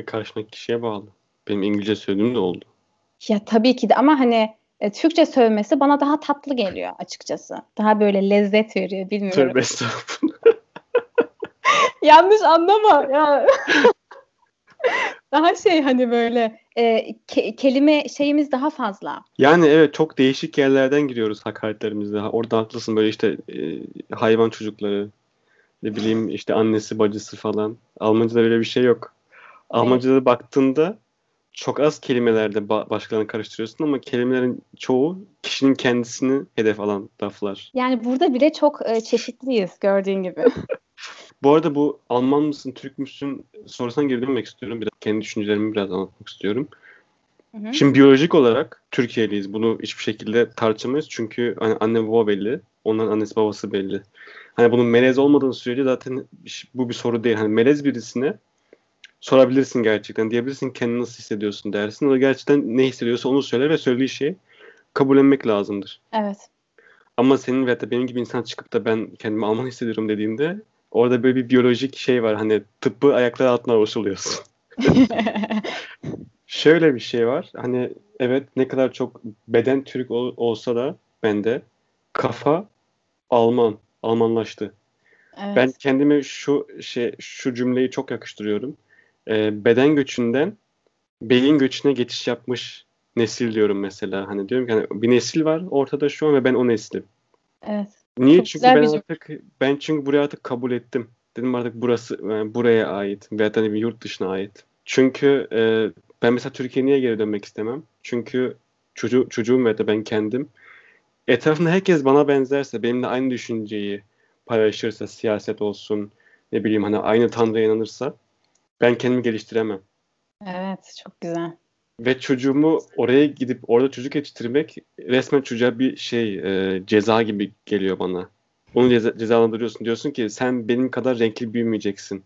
Karşındaki kişiye bağlı. Benim İngilizce sövdüğüm de oldu. Ya tabii ki de ama hani e, Türkçe sövmesi bana daha tatlı geliyor açıkçası. Daha böyle lezzet veriyor bilmiyorum. Tövbe estağfurullah. Yanlış anlama ya. daha şey hani böyle e, ke- kelime şeyimiz daha fazla. Yani evet çok değişik yerlerden giriyoruz hakaretlerimizde. Orada haklısın böyle işte e, hayvan çocukları ne bileyim işte annesi bacısı falan. Almanca'da öyle bir şey yok. Almanca'da evet. baktığında çok az kelimelerde ba- başkalarını karıştırıyorsun ama kelimelerin çoğu kişinin kendisini hedef alan laflar. Yani burada bile çok e, çeşitliyiz gördüğün gibi. Bu arada bu Alman mısın, Türk müsün sorusuna geri dönmek istiyorum. Biraz kendi düşüncelerimi biraz anlatmak istiyorum. Hı hı. Şimdi biyolojik olarak Türkiye'liyiz. Bunu hiçbir şekilde tartışamayız. Çünkü hani anne baba belli. Onların annesi babası belli. Hani bunun melez olmadığı sürece zaten bu bir soru değil. Hani melez birisine sorabilirsin gerçekten. Diyebilirsin kendini nasıl hissediyorsun dersin. O gerçekten ne hissediyorsa onu söyler ve söylediği şeyi kabullenmek lazımdır. Evet. Ama senin veya da benim gibi insan çıkıp da ben kendimi Alman hissediyorum dediğinde orada böyle bir biyolojik şey var. Hani tıbbı ayaklar altına avuçluyorsun. Şöyle bir şey var. Hani evet ne kadar çok beden Türk ol, olsa da bende kafa Alman, Almanlaştı. Evet. Ben kendime şu şey şu cümleyi çok yakıştırıyorum. Ee, beden göçünden beyin göçüne geçiş yapmış nesil diyorum mesela. Hani diyorum ki hani bir nesil var ortada şu an ve ben o neslim. Evet. Niye? Çok çünkü ben artık ben çünkü buraya artık kabul ettim. Dedim artık burası yani buraya ait veya da hani bir yurt dışına ait. Çünkü e, ben mesela Türkiye'ye niye geri dönmek istemem? Çünkü çocuğu, çocuğum veya da ben kendim etrafında herkes bana benzerse, benimle aynı düşünceyi paylaşırsa, siyaset olsun, ne bileyim hani aynı Tanrı'ya inanırsa ben kendimi geliştiremem. Evet, çok güzel. Ve çocuğumu oraya gidip orada çocuk yetiştirmek resmen çocuğa bir şey e, ceza gibi geliyor bana. Onu ceza, cezalandırıyorsun. Diyorsun ki sen benim kadar renkli büyümeyeceksin.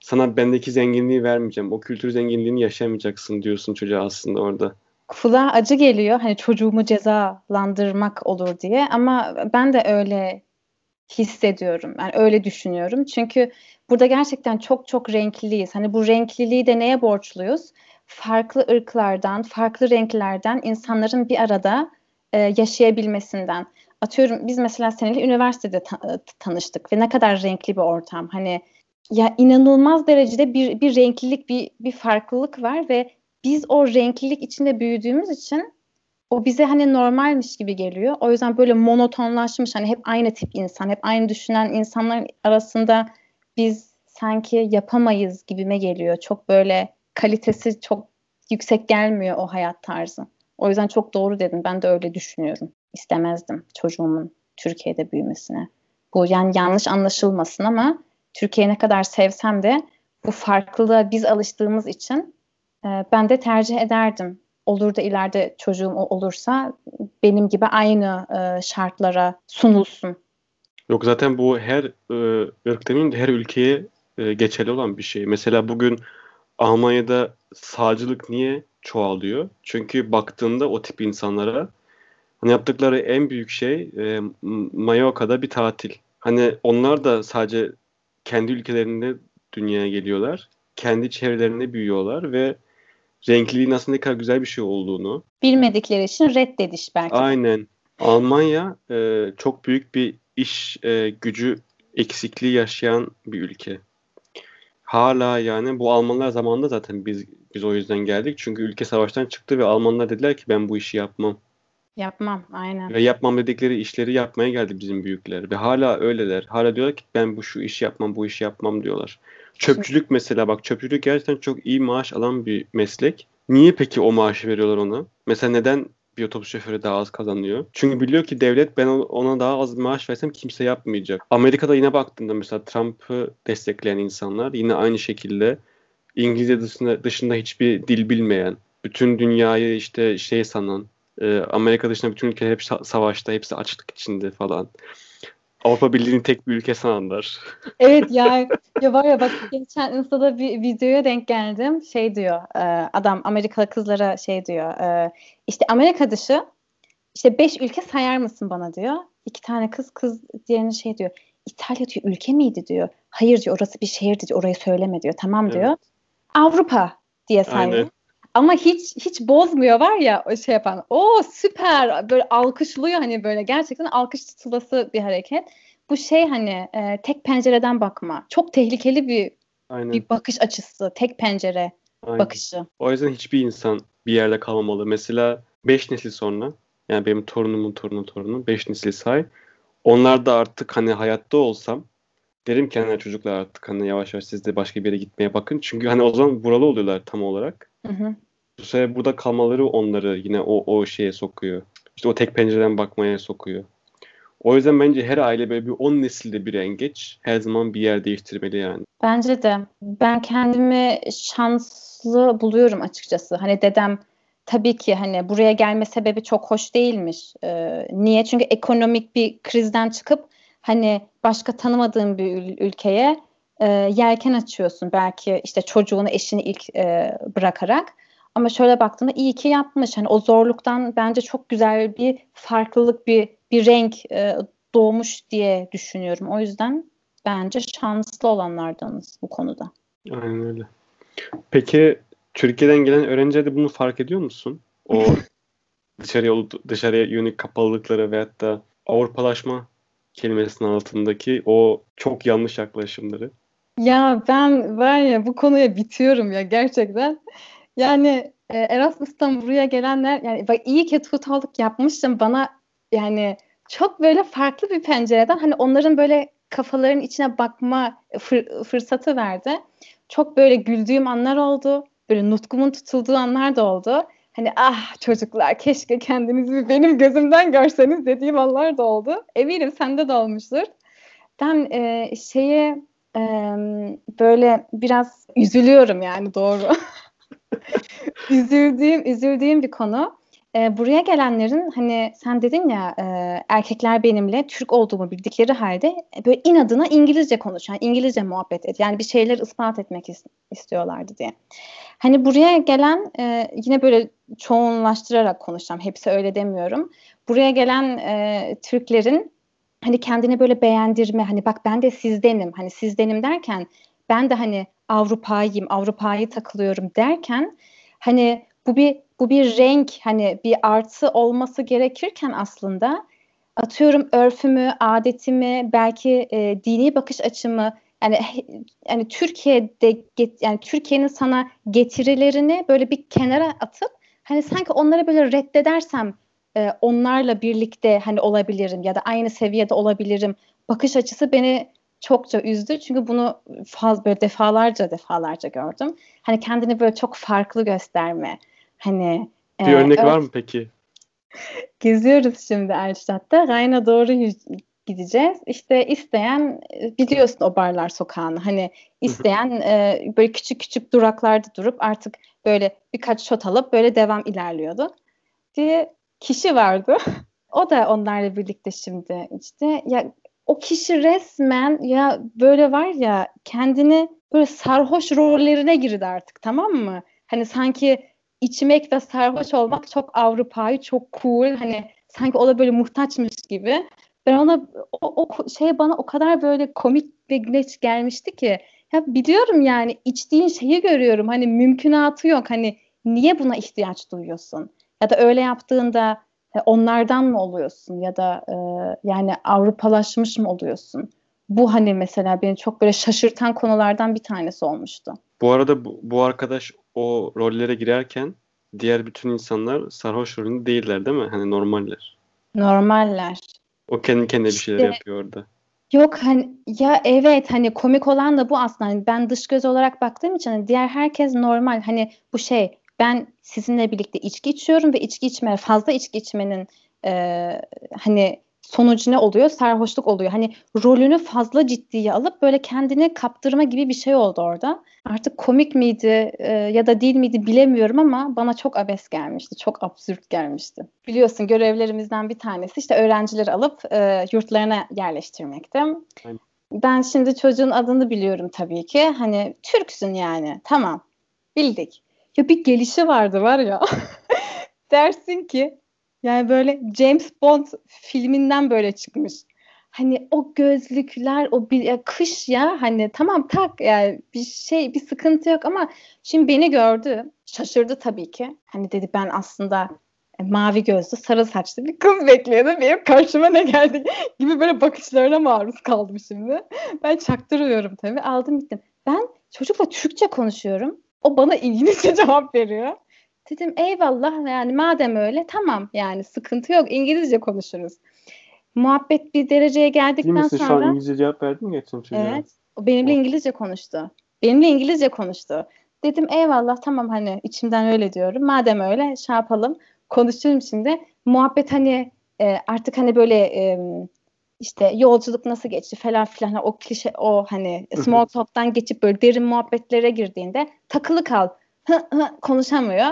Sana bendeki zenginliği vermeyeceğim. O kültür zenginliğini yaşamayacaksın diyorsun çocuğa aslında orada. Kulağa acı geliyor. Hani çocuğumu cezalandırmak olur diye. Ama ben de öyle hissediyorum. Yani öyle düşünüyorum. Çünkü burada gerçekten çok çok renkliliyiz. Hani bu renkliliği de neye borçluyuz? Farklı ırklardan, farklı renklerden insanların bir arada e, yaşayabilmesinden. Atıyorum biz mesela seninle üniversitede ta- tanıştık ve ne kadar renkli bir ortam. Hani ya inanılmaz derecede bir bir renklilik, bir bir farklılık var ve biz o renklilik içinde büyüdüğümüz için o bize hani normalmiş gibi geliyor. O yüzden böyle monotonlaşmış hani hep aynı tip insan, hep aynı düşünen insanların arasında biz sanki yapamayız gibime geliyor. Çok böyle kalitesi çok yüksek gelmiyor o hayat tarzı. O yüzden çok doğru dedin. Ben de öyle düşünüyorum. İstemezdim çocuğumun Türkiye'de büyümesine. Bu yani yanlış anlaşılmasın ama Türkiye'yi ne kadar sevsem de bu farklılığa biz alıştığımız için e, ben de tercih ederdim. Olur da ileride çocuğum olursa benim gibi aynı e, şartlara sunulsun. Yok zaten bu her e, ırk demeyeyim de her ülkeye e, geçerli olan bir şey. Mesela bugün Almanya'da sağcılık niye çoğalıyor? Çünkü baktığında o tip insanlara hani yaptıkları en büyük şey e, Mallorca'da bir tatil. Hani onlar da sadece kendi ülkelerinde dünyaya geliyorlar. Kendi çevrelerinde büyüyorlar ve renkliliğin aslında ne kadar güzel bir şey olduğunu. Bilmedikleri için reddediş belki. Aynen. Almanya e, çok büyük bir iş e, gücü eksikliği yaşayan bir ülke. Hala yani bu Almanlar zamanında zaten biz biz o yüzden geldik. Çünkü ülke savaştan çıktı ve Almanlar dediler ki ben bu işi yapmam. Yapmam aynen. Ve yapmam dedikleri işleri yapmaya geldi bizim büyükler. Ve hala öyleler. Hala diyorlar ki ben bu şu işi yapmam, bu işi yapmam diyorlar. Çöpçülük mesela bak çöpçülük gerçekten çok iyi maaş alan bir meslek. Niye peki o maaşı veriyorlar ona? Mesela neden bir otobüs şoförü daha az kazanıyor? Çünkü biliyor ki devlet ben ona daha az maaş versem kimse yapmayacak. Amerika'da yine baktığında mesela Trump'ı destekleyen insanlar yine aynı şekilde İngilizce dışında, dışında hiçbir dil bilmeyen, bütün dünyayı işte şey sanan, e, Amerika dışında bütün ülkeler hep savaşta, hepsi açlık içinde falan. Avrupa Birliği'nin tek bir ülke sananlar. evet ya, ya var ya bak geçen Insta'da bir videoya denk geldim. Şey diyor e, adam Amerikalı kızlara şey diyor. E, işte Amerika dışı işte beş ülke sayar mısın bana diyor. İki tane kız kız diğerine şey diyor. İtalya diyor ülke miydi diyor. Hayır diyor orası bir şehirdi diyor orayı söyleme diyor. Tamam diyor. Evet. Avrupa diye sayıyor. Ama hiç hiç bozmuyor var ya o şey yapan. O süper böyle alkışlıyor hani böyle gerçekten alkış tutulası bir hareket. Bu şey hani e, tek pencereden bakma. Çok tehlikeli bir Aynen. bir bakış açısı. Tek pencere Aynen. bakışı. O yüzden hiçbir insan bir yerde kalmamalı. Mesela 5 nesil sonra yani benim torunumun torunu torunu 5 nesil say. Onlar da artık hani hayatta olsam derim ki hani çocuklar artık hani yavaş yavaş siz de başka bir yere gitmeye bakın. Çünkü hani o zaman buralı oluyorlar tam olarak. Hı hı. Bu sefer burada kalmaları onları yine o, o şeye sokuyor. İşte o tek pencereden bakmaya sokuyor. O yüzden bence her aile böyle bir 10 nesilde bir en geç her zaman bir yer değiştirmeli yani. Bence de. Ben kendimi şanslı buluyorum açıkçası. Hani dedem tabii ki hani buraya gelme sebebi çok hoş değilmiş. Ee, niye? Çünkü ekonomik bir krizden çıkıp hani başka tanımadığın bir ülkeye e, yelken açıyorsun. Belki işte çocuğunu, eşini ilk e, bırakarak. Ama şöyle baktığında iyi ki yapmış. Hani o zorluktan bence çok güzel bir farklılık, bir bir renk e, doğmuş diye düşünüyorum. O yüzden bence şanslı olanlardanız bu konuda. Aynen öyle. Peki Türkiye'den gelen öğrenciler de bunu fark ediyor musun? O dışarıya dışarıya yönelik kapalılıkları veyahut da Avrupalaşma kelimesinin altındaki o çok yanlış yaklaşımları. Ya ben var ya bu konuya bitiyorum ya gerçekten. Yani e, Erasmus'tan buraya gelenler yani bak iyi ki tutallık yapmışım bana yani çok böyle farklı bir pencereden hani onların böyle kafaların içine bakma fır, fırsatı verdi. Çok böyle güldüğüm anlar oldu. Böyle nutkumun tutulduğu anlar da oldu. Hani ah çocuklar keşke kendinizi benim gözümden görseniz dediğim anlar da oldu. Eminim sende de olmuştur. Ben e, şeye e, böyle biraz üzülüyorum yani doğru. üzüldüğüm, üzüldüğüm bir konu. E, buraya gelenlerin hani sen dedin ya e, erkekler benimle Türk olduğumu bildikleri halde e, böyle inadına İngilizce konuşan, İngilizce muhabbet et. Yani bir şeyler ispat etmek istiyorlardı diye. Hani buraya gelen e, yine böyle çoğunlaştırarak konuşacağım. Hepsi öyle demiyorum. Buraya gelen e, Türklerin hani kendini böyle beğendirme hani bak ben de sizdenim hani sizdenim derken ben de hani Avrupa'yım Avrupa'yı takılıyorum derken hani bu bir bu bir renk hani bir artı olması gerekirken aslında atıyorum örfümü, adetimi, belki e, dini bakış açımı yani yani Türkiye'de yani Türkiye'nin sana getirilerini böyle bir kenara atıp hani sanki onları böyle reddedersem e, onlarla birlikte hani olabilirim ya da aynı seviyede olabilirim bakış açısı beni çokça üzdü. Çünkü bunu faz böyle defalarca defalarca gördüm. Hani kendini böyle çok farklı gösterme. Hani bir e, örnek var mı peki? Geziyoruz şimdi Erşat'ta. Rayna doğru gideceğiz. İşte isteyen biliyorsun o barlar sokağını. Hani isteyen e, böyle küçük küçük duraklarda durup artık böyle birkaç shot alıp böyle devam ilerliyordu. diye kişi vardı. o da onlarla birlikte şimdi işte ya o kişi resmen ya böyle var ya kendini böyle sarhoş rollerine girdi artık tamam mı? Hani sanki içmek ve sarhoş olmak çok Avrupa'yı çok cool hani sanki o da böyle muhtaçmış gibi. Ben ona o, o şey bana o kadar böyle komik ve güneş gelmişti ki ya biliyorum yani içtiğin şeyi görüyorum hani mümkünatı yok hani niye buna ihtiyaç duyuyorsun ya da öyle yaptığında e, onlardan mı oluyorsun ya da e, yani Avrupalaşmış mı oluyorsun? Bu hani mesela beni çok böyle şaşırtan konulardan bir tanesi olmuştu. Bu arada bu, bu arkadaş o rollere girerken diğer bütün insanlar sarhoş rolünde değiller değil mi? Hani normaller. Normaller. O kendi kendine bir şeyler işte, yapıyor orada. Yok hani ya evet hani komik olan da bu aslında. Hani ben dış göz olarak baktığım için hani diğer herkes normal. Hani bu şey ben sizinle birlikte içki içiyorum ve içki içme fazla içki içmenin e, hani sonucu ne oluyor? Sarhoşluk oluyor. Hani rolünü fazla ciddiye alıp böyle kendini kaptırma gibi bir şey oldu orada. Artık komik miydi e, ya da değil miydi bilemiyorum ama bana çok abes gelmişti. Çok absürt gelmişti. Biliyorsun görevlerimizden bir tanesi işte öğrencileri alıp e, yurtlarına yerleştirmekti. Aynen. Ben şimdi çocuğun adını biliyorum tabii ki. Hani Türksün yani. Tamam. Bildik. Ya bir gelişi vardı var ya. Dersin ki yani böyle James Bond filminden böyle çıkmış. Hani o gözlükler, o bir ya kış ya hani tamam tak yani bir şey bir sıkıntı yok ama şimdi beni gördü. Şaşırdı tabii ki. Hani dedi ben aslında e, mavi gözlü, sarı saçlı bir kız bekliyordum. Benim karşıma ne geldi gibi böyle bakışlarına maruz kaldım şimdi. Ben çaktırıyorum tabii. Aldım gittim. Ben çocukla Türkçe konuşuyorum. O bana İngilizce cevap veriyor. Dedim eyvallah yani madem öyle tamam yani sıkıntı yok İngilizce konuşuruz. Muhabbet bir dereceye geldikten Değil misin? sonra. Şu an İngilizce cevap verdin mi geçen çocuğa? Evet. O benimle İngilizce konuştu. Benimle İngilizce konuştu. Dedim eyvallah tamam hani içimden öyle diyorum. Madem öyle şey yapalım konuşurum şimdi. Muhabbet hani e, artık hani böyle e, işte yolculuk nasıl geçti falan filan o klişe o hani small talk'tan geçip böyle derin muhabbetlere girdiğinde takılı kal. Hı hı konuşamıyor.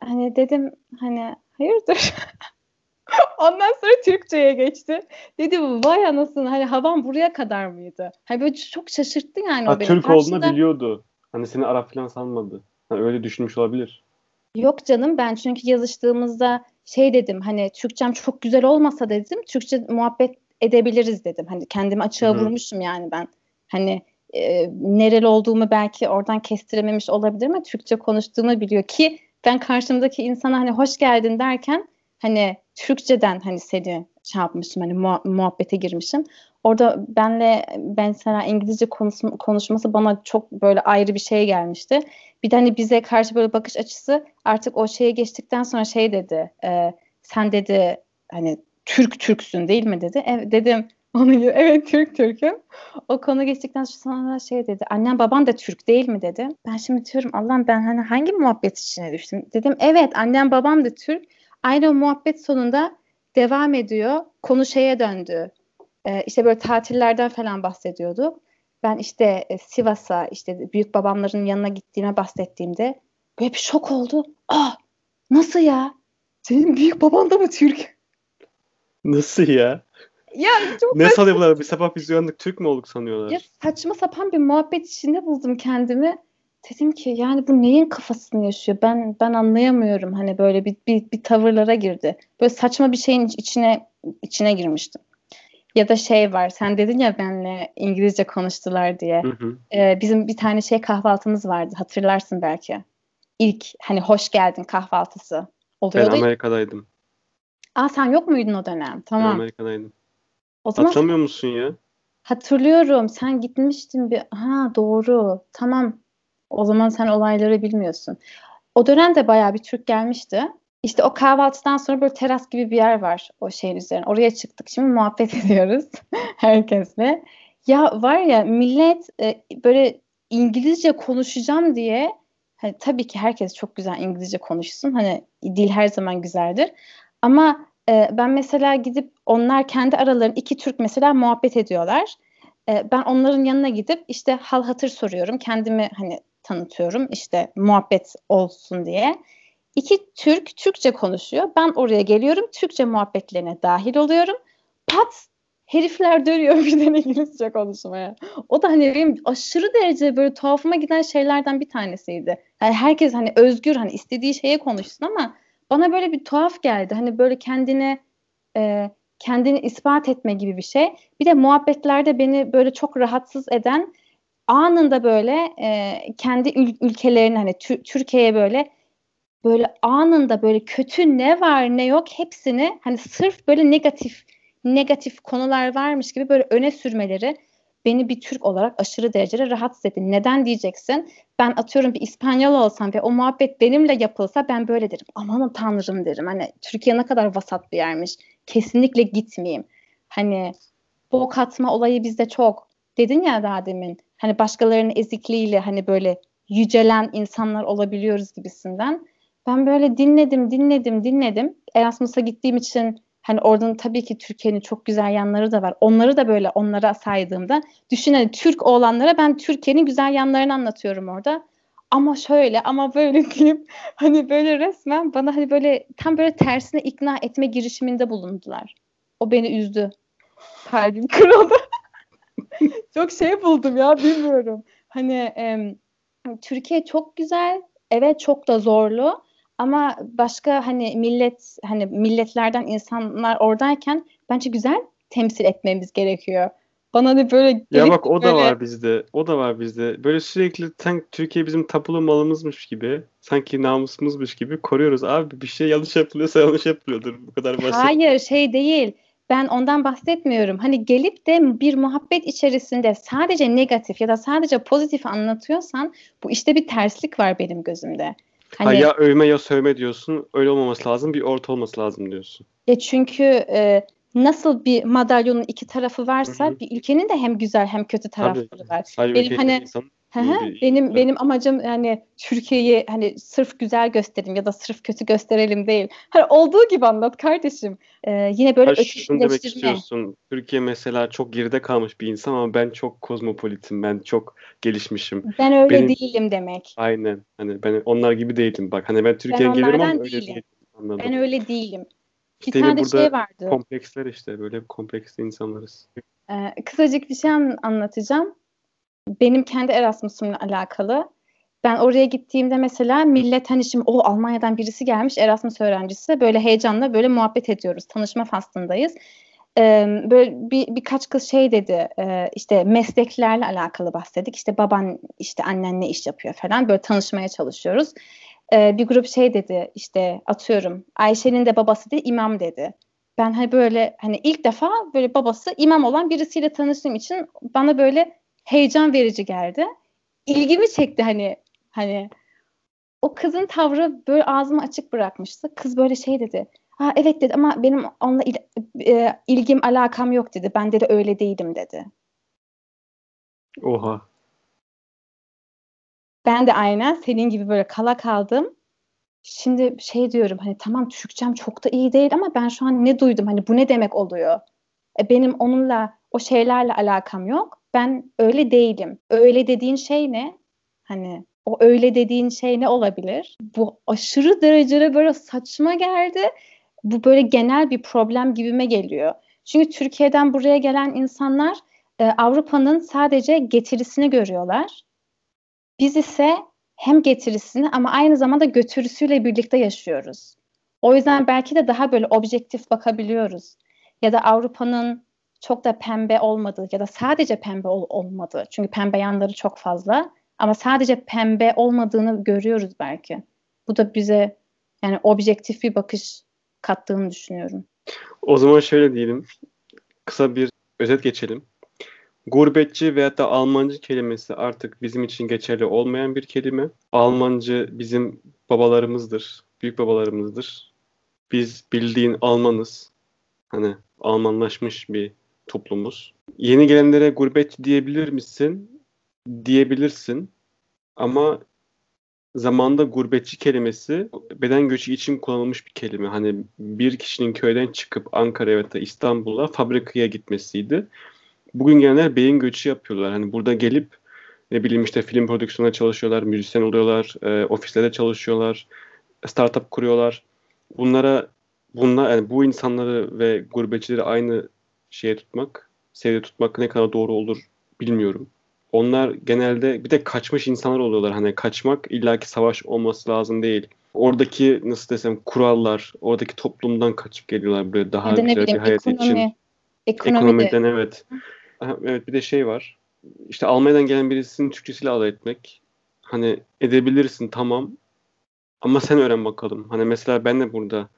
Hani dedim hani hayırdır? Ondan sonra Türkçe'ye geçti. Dedim vay anasını hani havan buraya kadar mıydı? Hani böyle çok şaşırttı yani ha, o beni. Türk Karşında... olduğunu biliyordu. Hani seni Arap falan sanmadı. Hani öyle düşünmüş olabilir. Yok canım ben çünkü yazıştığımızda şey dedim hani Türkçem çok güzel olmasa dedim Türkçe muhabbet edebiliriz dedim. Hani kendimi açığa Hı-hı. vurmuşum yani ben. Hani e, nereli olduğumu belki oradan kestirememiş olabilir ama Türkçe konuştuğumu biliyor ki ben karşımdaki insana hani hoş geldin derken hani Türkçeden hani seni şey yapmışım hani muha- muhabbete girmişim. Orada benle ben sana İngilizce konuş- konuşması bana çok böyle ayrı bir şey gelmişti. Bir de hani bize karşı böyle bakış açısı artık o şeye geçtikten sonra şey dedi. E, sen dedi hani Türk Türksün değil mi dedi. Evet dedim onu evet Türk Türk'üm. O konu geçtikten sonra şey dedi. Annem baban da Türk değil mi dedi. Ben şimdi diyorum Allah'ım ben hani hangi muhabbet içine düştüm? Dedim evet annem babam da Türk. Aynı o muhabbet sonunda devam ediyor. Konu şeye döndü. Ee, işte böyle tatillerden falan bahsediyorduk. Ben işte e, Sivas'a işte büyük babamların yanına gittiğime bahsettiğimde böyle bir şok oldu. Ah nasıl ya? Senin büyük baban da mı Türk? Nasıl ya? Ya çok ne sanıyorlar? Bir sabah biz uyandık Türk mü olduk sanıyorlar? Ya saçma sapan bir muhabbet içinde buldum kendimi. Dedim ki yani bu neyin kafasını yaşıyor? Ben ben anlayamıyorum. Hani böyle bir, bir, bir tavırlara girdi. Böyle saçma bir şeyin içine içine girmiştim. Ya da şey var sen dedin ya benle İngilizce konuştular diye. Hı hı. Ee, bizim bir tane şey kahvaltımız vardı hatırlarsın belki. İlk hani hoş geldin kahvaltısı Ben oluyordu. Amerika'daydım. Aa sen yok muydun o dönem? Ben Tamam. Amerika'daydım. O zaman Hatırlamıyor musun ya? hatırlıyorum sen gitmiştin bir ha doğru tamam o zaman sen olayları bilmiyorsun. O dönemde bayağı bir Türk gelmişti. İşte o kahvaltıdan sonra böyle teras gibi bir yer var o şeyin üzerine. Oraya çıktık. Şimdi muhabbet ediyoruz herkesle. Ya var ya millet e, böyle İngilizce konuşacağım diye hani tabii ki herkes çok güzel İngilizce konuşsun. Hani dil her zaman güzeldir. Ama e, ben mesela gidip onlar kendi aralarında iki Türk mesela muhabbet ediyorlar. E, ben onların yanına gidip işte hal hatır soruyorum. Kendimi hani tanıtıyorum işte muhabbet olsun diye. İki Türk Türkçe konuşuyor. Ben oraya geliyorum. Türkçe muhabbetlerine dahil oluyorum. Pat herifler dönüyor birden İngilizce konuşmaya. O da hani benim aşırı derece böyle tuhafıma giden şeylerden bir tanesiydi. Yani herkes hani özgür hani istediği şeye konuşsun ama bana böyle bir tuhaf geldi. Hani böyle kendine e, kendini ispat etme gibi bir şey. Bir de muhabbetlerde beni böyle çok rahatsız eden anında böyle e, kendi ül- ülkelerini hani Tür- Türkiye'ye böyle böyle anında böyle kötü ne var ne yok hepsini hani sırf böyle negatif negatif konular varmış gibi böyle öne sürmeleri beni bir Türk olarak aşırı derecede rahatsız etti. Neden diyeceksin? Ben atıyorum bir İspanyol olsam ve o muhabbet benimle yapılsa ben böyle derim. Aman tanrım derim. Hani Türkiye ne kadar vasat bir yermiş. Kesinlikle gitmeyeyim. Hani bok atma olayı bizde çok. Dedin ya daha demin. Hani başkalarının ezikliğiyle hani böyle yücelen insanlar olabiliyoruz gibisinden. Ben böyle dinledim, dinledim, dinledim. Erasmus'a gittiğim için hani oradan tabii ki Türkiye'nin çok güzel yanları da var. Onları da böyle onlara saydığımda düşün hani Türk olanlara ben Türkiye'nin güzel yanlarını anlatıyorum orada. Ama şöyle ama böyle diyeyim hani böyle resmen bana hani böyle tam böyle tersine ikna etme girişiminde bulundular. O beni üzdü. Kalbim kırıldı. çok şey buldum ya bilmiyorum. Hani e, Türkiye çok güzel. Evet çok da zorlu. Ama başka hani millet hani milletlerden insanlar oradayken bence güzel temsil etmemiz gerekiyor. Bana da böyle Ya bak o da böyle- var bizde. O da var bizde. Böyle sürekli sen Türkiye bizim tapulu malımızmış gibi, sanki namusumuzmuş gibi koruyoruz. Abi bir şey yanlış yapılıyorsa yanlış yapılıyordur. Bu kadar basit. Hayır şey değil. Ben ondan bahsetmiyorum. Hani gelip de bir muhabbet içerisinde sadece negatif ya da sadece pozitif anlatıyorsan bu işte bir terslik var benim gözümde. Ha, Hani ya övme ya sövme diyorsun. Öyle olmaması lazım. Bir orta olması lazım diyorsun. Ya çünkü e, nasıl bir madalyonun iki tarafı varsa Hı hı. bir ülkenin de hem güzel hem kötü tarafları var. Sadece Benim hani- insan Hı iyi hı, bir- benim Evet. benim amacım yani Türkiye'yi hani sırf güzel gösterelim ya da sırf kötü gösterelim değil. Hani olduğu gibi anlat kardeşim. Ee, yine böyle Ha, şunu demek ötekileştirme. istiyorsun. Türkiye mesela çok geride kalmış bir insan ama ben çok kozmopolitim. Ben çok gelişmişim. Ben öyle Benim- değilim demek. Aynen. Hani ben onlar gibi değilim. Bak hani ben Türkiye'ye geliyorum ama öyle değilim. değilim. Anladım. Ben öyle değilim. Bir İşte tane burada şey vardı. kompleksler işte. Böyle kompleksli insanlarız. Ee, kısacık bir şey an- anlatacağım. Benim kendi Erasmus'umla alakalı. Ben oraya gittiğimde mesela millet hani şimdi o Almanya'dan birisi gelmiş Erasmus öğrencisi böyle heyecanla böyle muhabbet ediyoruz. Tanışma faslındayız. Ee, böyle bir, birkaç kız şey dedi e, işte mesleklerle alakalı bahsettik. İşte baban işte annen ne iş yapıyor falan böyle tanışmaya çalışıyoruz. Ee, bir grup şey dedi işte atıyorum Ayşe'nin de babası dedi imam dedi. Ben hani böyle hani ilk defa böyle babası imam olan birisiyle tanıştığım için bana böyle heyecan verici geldi. İlgimi çekti hani hani o kızın tavrı böyle ağzımı açık bırakmıştı. Kız böyle şey dedi. Ha evet dedi ama benim onunla il- e, ilgim alakam yok dedi. Ben de öyle değilim dedi. Oha. Ben de aynen senin gibi böyle kala kaldım. Şimdi şey diyorum hani tamam Türkçem çok da iyi değil ama ben şu an ne duydum hani bu ne demek oluyor? E, benim onunla o şeylerle alakam yok. Ben öyle değilim. Öyle dediğin şey ne? Hani o öyle dediğin şey ne olabilir? Bu aşırı derecede böyle saçma geldi. Bu böyle genel bir problem gibime geliyor. Çünkü Türkiye'den buraya gelen insanlar e, Avrupa'nın sadece getirisini görüyorlar. Biz ise hem getirisini ama aynı zamanda götürüsüyle birlikte yaşıyoruz. O yüzden belki de daha böyle objektif bakabiliyoruz. Ya da Avrupa'nın çok da pembe olmadığı ya da sadece pembe ol- olmadığı. Çünkü pembe yanları çok fazla. Ama sadece pembe olmadığını görüyoruz belki. Bu da bize yani objektif bir bakış kattığını düşünüyorum. O zaman şöyle diyelim. Kısa bir özet geçelim. Gurbetçi veyahut da Almancı kelimesi artık bizim için geçerli olmayan bir kelime. Almancı bizim babalarımızdır, büyük babalarımızdır. Biz bildiğin Almanız. Hani Almanlaşmış bir toplumuz. Yeni gelenlere gurbetçi diyebilir misin? Diyebilirsin. Ama zamanda gurbetçi kelimesi beden göçü için kullanılmış bir kelime. Hani bir kişinin köyden çıkıp Ankara'ya ya da İstanbul'a fabrikaya gitmesiydi. Bugün gelenler beyin göçü yapıyorlar. Hani burada gelip ne bileyim işte film prodüksiyonuna çalışıyorlar, müzisyen oluyorlar, e, ofislerde çalışıyorlar, startup kuruyorlar. Bunlara bunlar yani bu insanları ve gurbetçileri aynı şeye tutmak, seviyede tutmak ne kadar doğru olur bilmiyorum. Onlar genelde bir de kaçmış insanlar oluyorlar. Hani kaçmak illaki savaş olması lazım değil. Oradaki nasıl desem kurallar, oradaki toplumdan kaçıp geliyorlar böyle daha güzel bir bileyim hayat ekonomi. için. Ekonomi de Ekonomiden evet. Aha, Evet bir de şey var. İşte Almanya'dan gelen birisinin Türkçesiyle alay etmek. Hani edebilirsin tamam. Ama sen öğren bakalım. Hani mesela ben de burada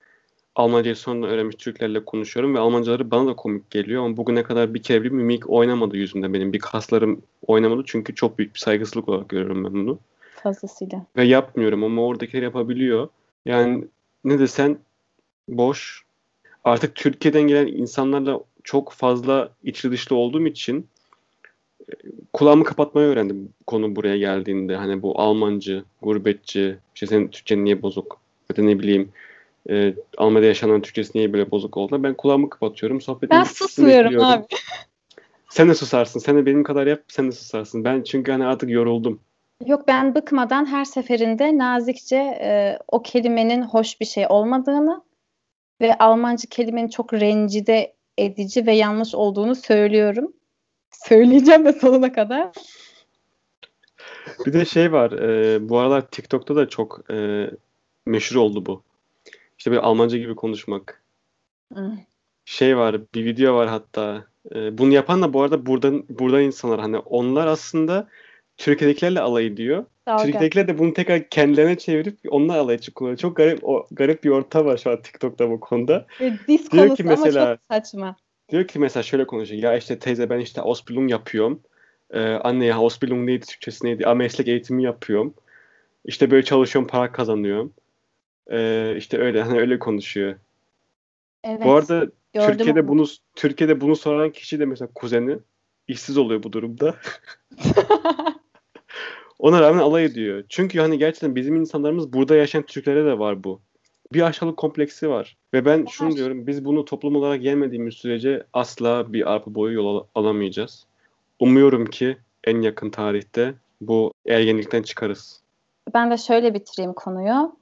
Almancayı sonradan öğrenmiş Türklerle konuşuyorum ve Almancaları bana da komik geliyor ama bugüne kadar bir kere bir mimik oynamadı yüzümde benim. Bir kaslarım oynamadı çünkü çok büyük bir saygısızlık olarak görüyorum ben bunu. fazlasıyla. Ve yapmıyorum ama oradakiler yapabiliyor. Yani ne desen boş. Artık Türkiye'den gelen insanlarla çok fazla içli dışlı olduğum için e, kulağımı kapatmayı öğrendim konu buraya geldiğinde. Hani bu Almancı, gurbetçi, işte senin Türkçen niye bozuk? Ya da ne bileyim e, Almanya'da yaşanan Türkçesi niye böyle bozuk oldu? Ben kulağımı kapatıyorum. Sohbetin Ben susmuyorum abi. Sen de susarsın. Sen de benim kadar yap. Sen de susarsın. Ben çünkü hani artık yoruldum. Yok ben bıkmadan her seferinde nazikçe e, o kelimenin hoş bir şey olmadığını ve Almanca kelimenin çok rencide edici ve yanlış olduğunu söylüyorum. Söyleyeceğim de sonuna kadar. Bir de şey var. e, bu aralar TikTok'ta da çok e, meşhur oldu bu. İşte böyle Almanca gibi konuşmak. Şey var, bir video var hatta. E, bunu yapan da bu arada buradan buradan insanlar. Hani onlar aslında Türkiye'dekilerle alay ediyor. Dalga. Türkiye'dekiler de bunu tekrar kendilerine çevirip onlar alay kullanıyor. Çok garip o garip bir ortam var şu an TikTok'ta bu konuda. Ve diz Diyor ki mesela- ama çok saçma. Diyor ki mesela şöyle konuşuyor. Ya işte teyze ben işte Ausbildung yapıyorum. Ee, anne ya Ausbildung neydi Türkçesi neydi? Aa, meslek eğitimi yapıyorum. İşte böyle çalışıyorum para kazanıyorum. Ee, işte öyle hani öyle konuşuyor. Evet. Bu arada gördüm Türkiye'de onu. bunu Türkiye'de bunu soran kişi de mesela kuzeni işsiz oluyor bu durumda. Ona rağmen alay ediyor. Çünkü hani gerçekten bizim insanlarımız burada yaşayan Türklere de var bu. Bir aşağılık kompleksi var. Ve ben şunu Var. diyorum. Biz bunu toplum olarak yenmediğimiz sürece asla bir arpa boyu yol al- alamayacağız. Umuyorum ki en yakın tarihte bu ergenlikten çıkarız. Ben de şöyle bitireyim konuyu.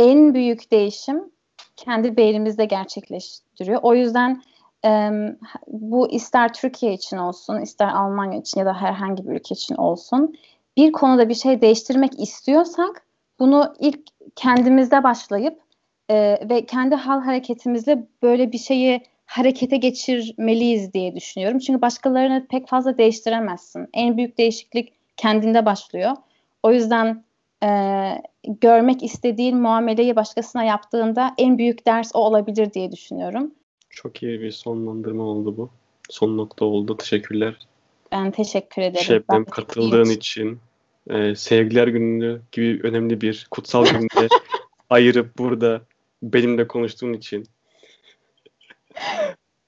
En büyük değişim kendi beynimizde gerçekleştiriyor. O yüzden em, bu ister Türkiye için olsun, ister Almanya için ya da herhangi bir ülke için olsun. Bir konuda bir şey değiştirmek istiyorsak bunu ilk kendimizde başlayıp e, ve kendi hal hareketimizle böyle bir şeyi harekete geçirmeliyiz diye düşünüyorum. Çünkü başkalarını pek fazla değiştiremezsin. En büyük değişiklik kendinde başlıyor. O yüzden e, görmek istediğin muameleyi başkasına yaptığında en büyük ders o olabilir diye düşünüyorum. Çok iyi bir sonlandırma oldu bu. Son nokta oldu. Teşekkürler. Ben teşekkür ederim. Şebnem katıldığın iyi- için. Ee, Sevgiler Günü gibi önemli bir kutsal günde ayırıp burada benimle konuştuğun için.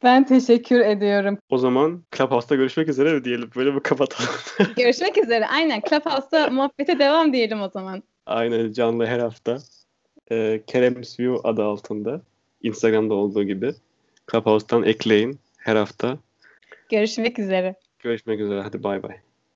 Ben teşekkür ediyorum. O zaman Clubhouse'da görüşmek üzere mi diyelim. Böyle bir kapatalım. Görüşmek üzere. Aynen. Clubhouse'da muhabbete devam diyelim o zaman. Aynen canlı her hafta. Ee, Kerem's View adı altında. Instagram'da olduğu gibi. Clubhouse'dan ekleyin her hafta. Görüşmek üzere. Görüşmek üzere. Hadi bay bay.